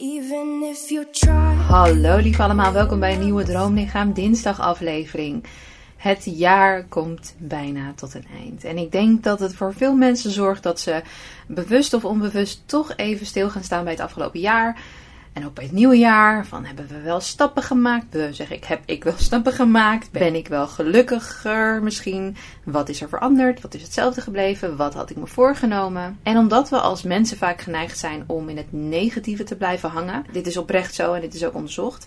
Even if you try. Hallo lieve allemaal, welkom bij een nieuwe Droomlichaam dinsdag aflevering. Het jaar komt bijna tot een eind. En ik denk dat het voor veel mensen zorgt dat ze bewust of onbewust toch even stil gaan staan bij het afgelopen jaar. En ook bij het nieuwe jaar. Van hebben we wel stappen gemaakt? We zeg ik, heb ik wel stappen gemaakt? Ben ik wel gelukkiger misschien? Wat is er veranderd? Wat is hetzelfde gebleven? Wat had ik me voorgenomen? En omdat we als mensen vaak geneigd zijn om in het negatieve te blijven hangen. Dit is oprecht zo en dit is ook onderzocht.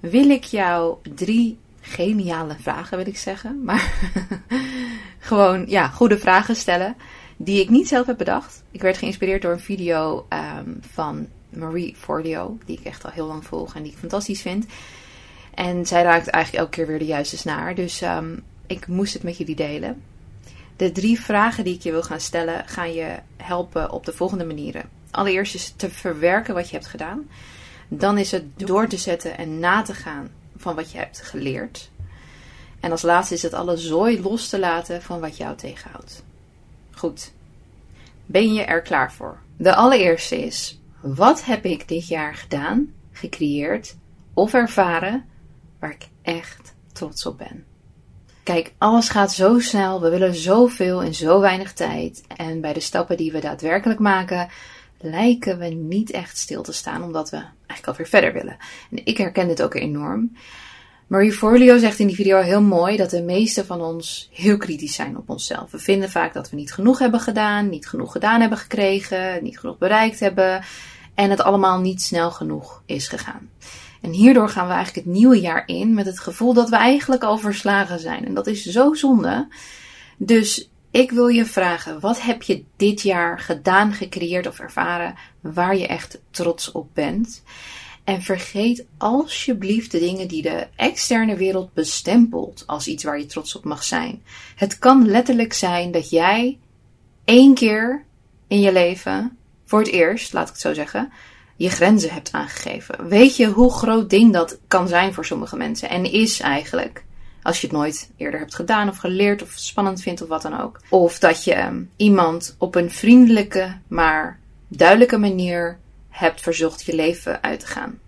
Wil ik jou drie geniale vragen, wil ik zeggen. Maar gewoon, ja, goede vragen stellen. Die ik niet zelf heb bedacht. Ik werd geïnspireerd door een video ehm, van Marie Forleo, die ik echt al heel lang volg en die ik fantastisch vind. En zij raakt eigenlijk elke keer weer de juiste snaar. Dus ehm, ik moest het met jullie delen. De drie vragen die ik je wil gaan stellen, gaan je helpen op de volgende manieren. Allereerst is te verwerken wat je hebt gedaan. Dan is het door te zetten en na te gaan van wat je hebt geleerd. En als laatste is het alle zooi los te laten van wat jou tegenhoudt. Goed. Ben je er klaar voor? De allereerste is: wat heb ik dit jaar gedaan, gecreëerd of ervaren waar ik echt trots op ben? Kijk, alles gaat zo snel, we willen zoveel in zo weinig tijd. En bij de stappen die we daadwerkelijk maken, lijken we niet echt stil te staan, omdat we eigenlijk alweer verder willen. En ik herken dit ook enorm. Marie Forleo zegt in die video heel mooi dat de meeste van ons heel kritisch zijn op onszelf. We vinden vaak dat we niet genoeg hebben gedaan, niet genoeg gedaan hebben gekregen, niet genoeg bereikt hebben en het allemaal niet snel genoeg is gegaan. En hierdoor gaan we eigenlijk het nieuwe jaar in met het gevoel dat we eigenlijk al verslagen zijn. En dat is zo zonde. Dus ik wil je vragen, wat heb je dit jaar gedaan, gecreëerd of ervaren waar je echt trots op bent? En vergeet alsjeblieft de dingen die de externe wereld bestempelt als iets waar je trots op mag zijn. Het kan letterlijk zijn dat jij één keer in je leven, voor het eerst, laat ik het zo zeggen, je grenzen hebt aangegeven. Weet je hoe groot ding dat kan zijn voor sommige mensen en is eigenlijk? Als je het nooit eerder hebt gedaan of geleerd of spannend vindt of wat dan ook. Of dat je iemand op een vriendelijke maar duidelijke manier hebt verzocht je leven uit te gaan.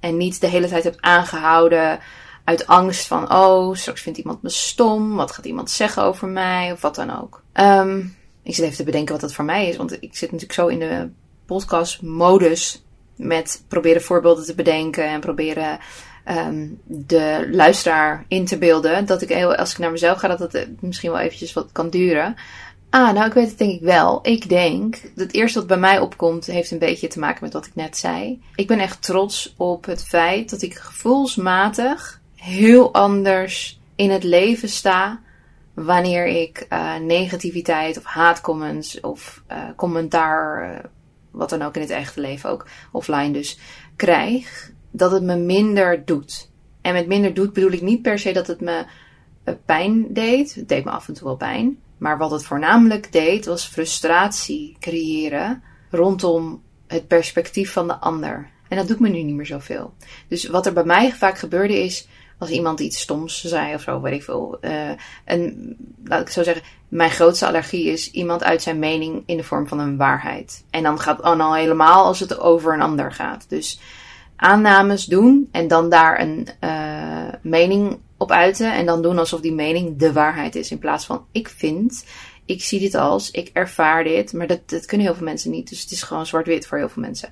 En niet de hele tijd hebt aangehouden uit angst van, oh, straks vindt iemand me stom. Wat gaat iemand zeggen over mij? Of wat dan ook. Um, ik zit even te bedenken wat dat voor mij is. Want ik zit natuurlijk zo in de podcast-modus. Met proberen voorbeelden te bedenken en proberen um, de luisteraar in te beelden. Dat ik, als ik naar mezelf ga, dat het misschien wel eventjes wat kan duren. Ah, nou, ik weet het denk ik wel. Ik denk, het eerste wat bij mij opkomt, heeft een beetje te maken met wat ik net zei. Ik ben echt trots op het feit dat ik gevoelsmatig heel anders in het leven sta wanneer ik uh, negativiteit of haatcomments of uh, commentaar, uh, wat dan ook in het echte leven ook, offline dus, krijg, dat het me minder doet. En met minder doet bedoel ik niet per se dat het me pijn deed. Het deed me af en toe wel pijn. Maar wat het voornamelijk deed, was frustratie creëren rondom het perspectief van de ander. En dat doet me nu niet meer zoveel. Dus wat er bij mij vaak gebeurde is, als iemand iets stoms zei of zo, weet ik veel. Uh, en laat ik zo zeggen, mijn grootste allergie is iemand uit zijn mening in de vorm van een waarheid. En dan gaat het al helemaal als het over een ander gaat. Dus aannames doen en dan daar een uh, mening op uiten en dan doen alsof die mening de waarheid is. In plaats van ik vind, ik zie dit als, ik ervaar dit. Maar dat, dat kunnen heel veel mensen niet. Dus het is gewoon zwart-wit voor heel veel mensen.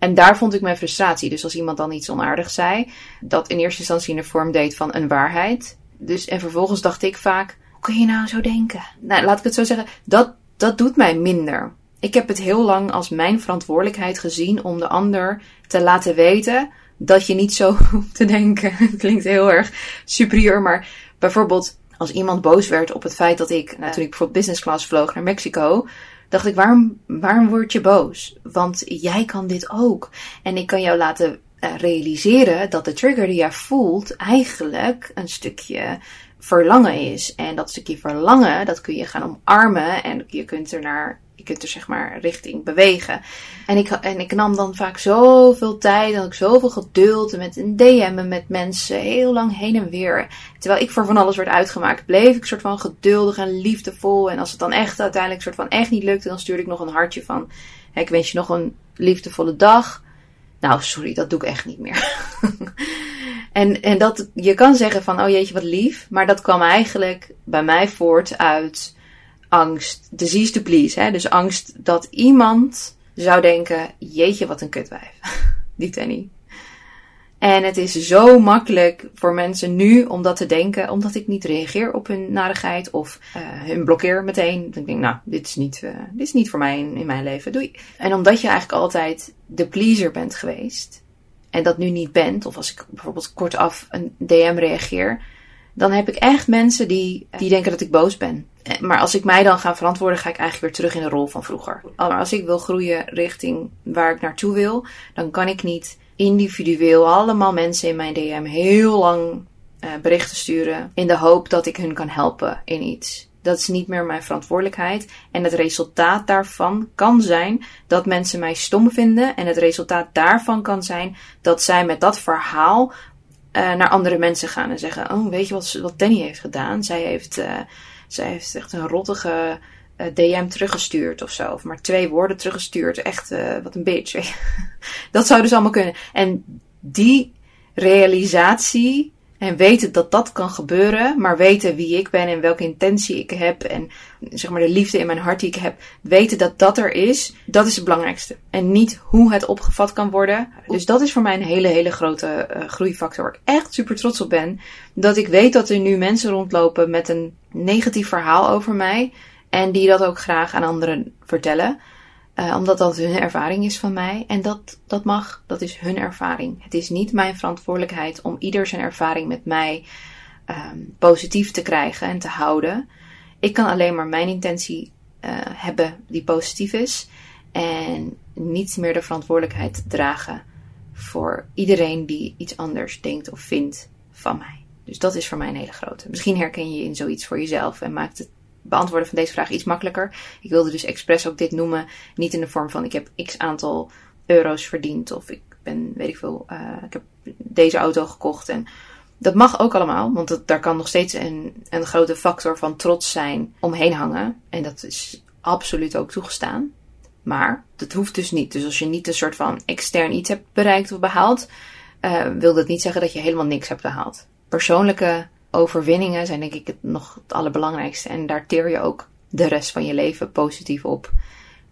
En daar vond ik mijn frustratie. Dus als iemand dan iets onaardigs zei, dat in eerste instantie in de vorm deed van een waarheid. Dus, en vervolgens dacht ik vaak, hoe kun je nou zo denken? Nou, laat ik het zo zeggen, dat, dat doet mij minder. Ik heb het heel lang als mijn verantwoordelijkheid gezien om de ander te laten weten dat je niet zo hoeft te denken. Het klinkt heel erg superieur, maar bijvoorbeeld als iemand boos werd op het feit dat ik, nou, toen ik bijvoorbeeld business class vloog naar Mexico, dacht ik, waarom, waarom word je boos? Want jij kan dit ook. En ik kan jou laten uh, realiseren dat de trigger die jij voelt eigenlijk een stukje verlangen is. En dat stukje verlangen, dat kun je gaan omarmen en je kunt er naar je kunt er zeg maar richting bewegen. En ik, en ik nam dan vaak zoveel tijd en ook zoveel geduld met een DM'en met mensen, heel lang heen en weer. Terwijl ik voor van alles werd uitgemaakt, bleef ik soort van geduldig en liefdevol. En als het dan echt uiteindelijk soort van echt niet lukte, dan stuurde ik nog een hartje van, ik wens je nog een liefdevolle dag. Nou, sorry, dat doe ik echt niet meer. en, en dat, je kan zeggen van, oh jeetje, wat lief. Maar dat kwam eigenlijk bij mij voort uit angst, disease to please. Hè? Dus angst dat iemand zou denken, jeetje, wat een kutwijf. Die Tenny. En het is zo makkelijk voor mensen nu om dat te denken, omdat ik niet reageer op hun narigheid of uh, hun blokkeer meteen. Dan denk ik, nou, dit is niet, uh, dit is niet voor mij in, in mijn leven. Doei. En omdat je eigenlijk altijd de pleaser bent geweest en dat nu niet bent, of als ik bijvoorbeeld kortaf een DM reageer, dan heb ik echt mensen die, die denken dat ik boos ben. Eh, maar als ik mij dan ga verantwoorden, ga ik eigenlijk weer terug in de rol van vroeger. Maar als ik wil groeien richting waar ik naartoe wil, dan kan ik niet individueel allemaal mensen in mijn DM heel lang uh, berichten sturen in de hoop dat ik hun kan helpen in iets. Dat is niet meer mijn verantwoordelijkheid. En het resultaat daarvan kan zijn dat mensen mij stom vinden. En het resultaat daarvan kan zijn dat zij met dat verhaal uh, naar andere mensen gaan en zeggen: Oh, weet je wat, Danny heeft gedaan? Zij heeft, zij heeft echt een rottige uh, DM teruggestuurd of zo. Of maar twee woorden teruggestuurd. Echt, uh, wat een bitch. dat zou dus allemaal kunnen. En die realisatie en weten dat dat kan gebeuren, maar weten wie ik ben en welke intentie ik heb en zeg maar de liefde in mijn hart die ik heb, weten dat dat er is, dat is het belangrijkste. En niet hoe het opgevat kan worden. Dus dat is voor mij een hele, hele grote uh, groeifactor waar ik echt super trots op ben. Dat ik weet dat er nu mensen rondlopen met een negatief verhaal over mij en die dat ook graag aan anderen vertellen. Uh, omdat dat hun ervaring is van mij. En dat, dat mag, dat is hun ervaring. Het is niet mijn verantwoordelijkheid om ieder zijn ervaring met mij um, positief te krijgen en te houden. Ik kan alleen maar mijn intentie uh, hebben die positief is. En niet meer de verantwoordelijkheid dragen voor iedereen die iets anders denkt of vindt van mij. Dus dat is voor mij een hele grote. Misschien herken je in zoiets voor jezelf en maakt het beantwoorden van deze vraag iets makkelijker. Ik wilde dus expres ook dit noemen. Niet in de vorm van ik heb x aantal euro's verdiend. Of ik ben, weet ik veel, uh, ik heb deze auto gekocht. En dat mag ook allemaal. Want het, daar kan nog steeds een, een grote factor van trots zijn omheen hangen. En dat is absoluut ook toegestaan. Maar dat hoeft dus niet. Dus als je niet een soort van extern iets hebt bereikt of behaald, uh, wil dat niet zeggen dat je helemaal niks hebt behaald. Persoonlijke overwinningen zijn denk ik het nog het allerbelangrijkste. En daar teer je ook de rest van je leven positief op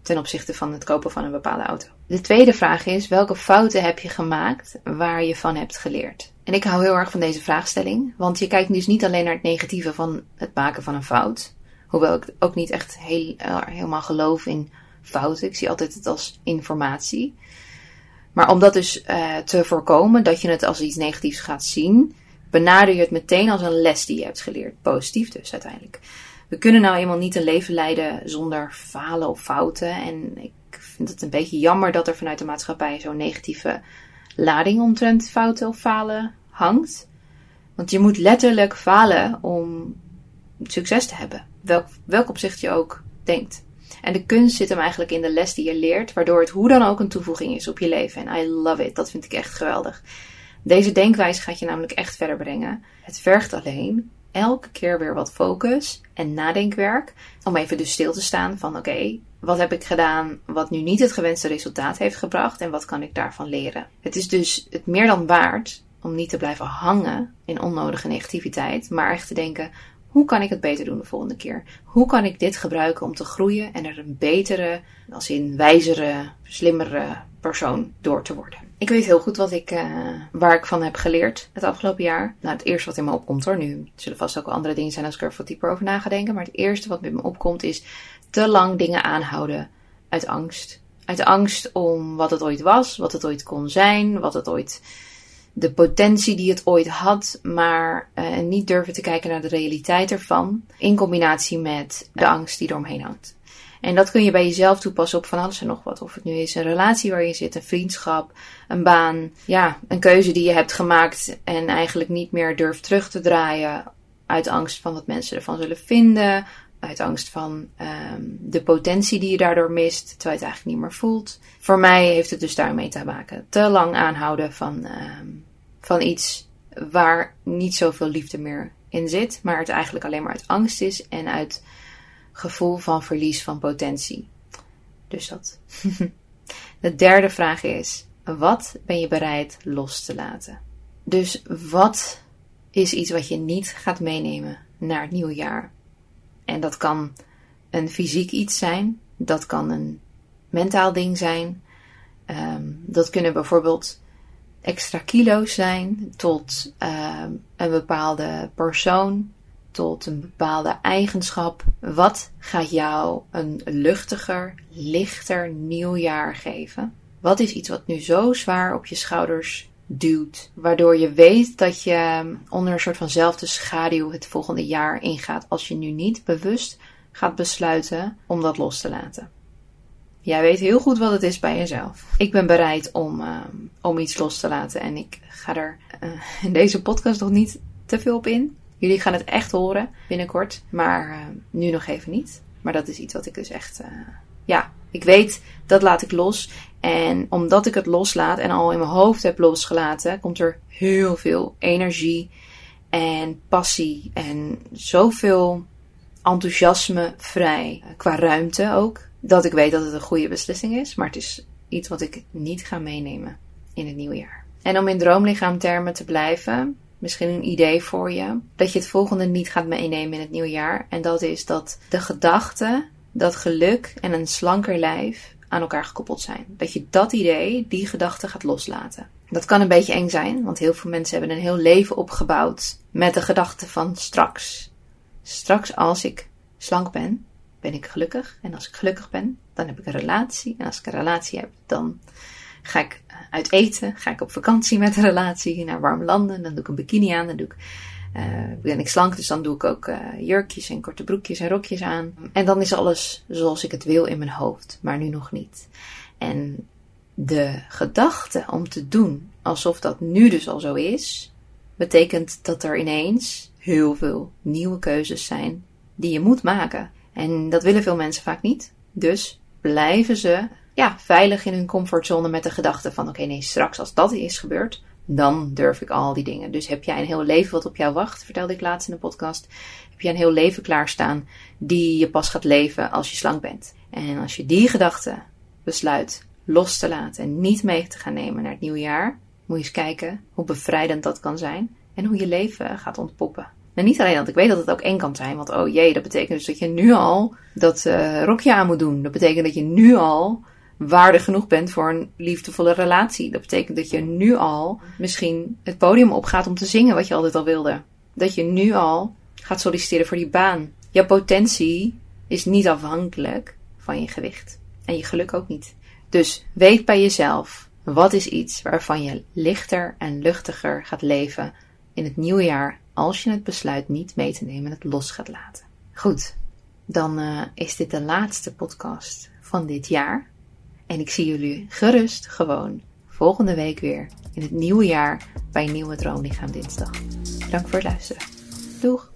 ten opzichte van het kopen van een bepaalde auto. De tweede vraag is: welke fouten heb je gemaakt waar je van hebt geleerd? En ik hou heel erg van deze vraagstelling, want je kijkt dus niet alleen naar het negatieve van het maken van een fout. Hoewel ik ook niet echt heel, helemaal geloof in fouten. Ik zie altijd het als informatie. Maar om dat dus uh, te voorkomen, dat je het als iets negatiefs gaat zien, benader je het meteen als een les die je hebt geleerd. Positief dus uiteindelijk. We kunnen nou eenmaal niet een leven leiden zonder falen of fouten. En ik vind het een beetje jammer dat er vanuit de maatschappij zo'n negatieve lading omtrent fouten of falen hangt. Want je moet letterlijk falen om succes te hebben. Welk, welk opzicht je ook denkt. En de kunst zit hem eigenlijk in de les die je leert, waardoor het hoe dan ook een toevoeging is op je leven. En I love it. Dat vind ik echt geweldig. Deze denkwijze gaat je namelijk echt verder brengen. Het vergt alleen elke keer weer wat focus en nadenkwerk. Om even dus stil te staan van oké, wat heb ik gedaan wat nu niet het gewenste resultaat heeft gebracht en wat kan ik daarvan leren. Het is dus het meer dan waard om niet te blijven hangen in onnodige negativiteit, maar echt te denken hoe kan ik het beter doen de volgende keer? Hoe kan ik dit gebruiken om te groeien en er een betere, als in wijzere, slimmere persoon door te worden? Ik weet heel goed wat ik, uh, waar ik van heb geleerd het afgelopen jaar. Nou, het eerste wat in me opkomt hoor. Nu zullen vast ook andere dingen zijn als ik er wat dieper over na denken. Maar het eerste wat met me opkomt is te lang dingen aanhouden uit angst. Uit angst om wat het ooit was, wat het ooit kon zijn, wat het ooit de potentie die het ooit had, maar uh, niet durven te kijken naar de realiteit ervan. In combinatie met de angst die eromheen hangt. En dat kun je bij jezelf toepassen op van alles en nog wat. Of het nu is een relatie waar je zit, een vriendschap, een baan. Ja, een keuze die je hebt gemaakt en eigenlijk niet meer durft terug te draaien. Uit angst van wat mensen ervan zullen vinden. Uit angst van um, de potentie die je daardoor mist, terwijl je het eigenlijk niet meer voelt. Voor mij heeft het dus daarmee te maken. Te lang aanhouden van, um, van iets waar niet zoveel liefde meer in zit, maar het eigenlijk alleen maar uit angst is en uit gevoel van verlies van potentie. Dus dat. De derde vraag is: wat ben je bereid los te laten? Dus wat is iets wat je niet gaat meenemen naar het nieuwe jaar? En dat kan een fysiek iets zijn, dat kan een mentaal ding zijn, ehm, dat kunnen bijvoorbeeld extra kilo's zijn tot ehm, een bepaalde persoon, tot een bepaalde eigenschap. Wat gaat jou een luchtiger, lichter nieuwjaar geven? Wat is iets wat nu zo zwaar op je schouders duwt, waardoor je weet dat je onder een soort vanzelfde schaduw het volgende jaar ingaat als je nu niet bewust gaat besluiten om dat los te laten. Jij weet heel goed wat het is bij jezelf. Ik ben bereid om, uh, om iets los te laten en ik ga er uh, in deze podcast nog niet te veel op in. Jullie gaan het echt horen binnenkort, maar uh, nu nog even niet. Maar dat is iets wat ik dus echt, ja, ik weet dat laat ik los. En omdat ik het loslaat en al in mijn hoofd heb losgelaten, komt er heel veel energie en passie en zoveel enthousiasme vrij. Qua ruimte ook. Dat ik weet dat het een goede beslissing is. Maar het is iets wat ik niet ga meenemen in het nieuwe jaar. En om in droomlichaamtermen te blijven, misschien een idee voor je. Dat je het volgende niet gaat meenemen in het nieuwe jaar. En dat is dat de gedachte dat geluk en een slanker lijf aan elkaar gekoppeld zijn. Dat je dat idee, die gedachte gaat loslaten. Dat kan een beetje eng zijn, want heel veel mensen hebben een heel leven opgebouwd met de gedachte van straks. Straks als ik slank ben, ben ik gelukkig. En als ik gelukkig ben, dan heb ik een relatie. En als ik een relatie heb, dan ga ik eh, uit eten. Ga ik op vakantie met een relatie naar warme landen. Dan doe ik een bikini aan. Dan doe ik, uh, ben ik slank, dus dan doe ik ook uh, jurkjes en korte broekjes en rokjes aan. En dan is alles zoals ik het wil in mijn hoofd, maar nu nog niet. En de gedachte om te doen alsof dat nu dus al zo is, betekent dat er ineens heel veel nieuwe keuzes zijn die je moet maken. En dat willen veel mensen vaak niet. Dus blijven ze ja, veilig in hun comfortzone met de gedachte van oké, nee, straks als dat is gebeurd, dan durf ik al die dingen. Dus heb jij een heel leven wat op jou wacht, vertelde ik laatst in de podcast. Heb jij een heel leven klaarstaan die je pas gaat leven als je slank bent. En als je die gedachte besluit los te laten en niet mee te gaan nemen naar het nieuwe jaar, moet je eens kijken hoe bevrijdend dat kan zijn en hoe je leven gaat ontpoppen. En niet alleen dat ik weet dat het ook eng kan zijn, want oh jee, dat betekent dus dat je nu al dat uh, rokje aan moet doen. Dat betekent dat je nu al waardig genoeg bent voor een liefdevolle relatie. Dat betekent dat je nu al misschien het podium opgaat om te zingen wat je altijd al wilde. Dat je nu al gaat solliciteren voor die baan. Jouw potentie is niet afhankelijk van je gewicht. En je geluk ook niet. Dus weet bij jezelf, wat is iets waarvan je lichter en luchtiger gaat leven in het nieuwe jaar als je het besluit niet mee te nemen en het los gaat laten. Goed, dan uh, is dit de laatste podcast van dit jaar. En ik zie jullie gerust gewoon volgende week weer in het nieuwe jaar bij Nieuwe Droomlichaam Dinsdag. Dank voor het luisteren. Doeg!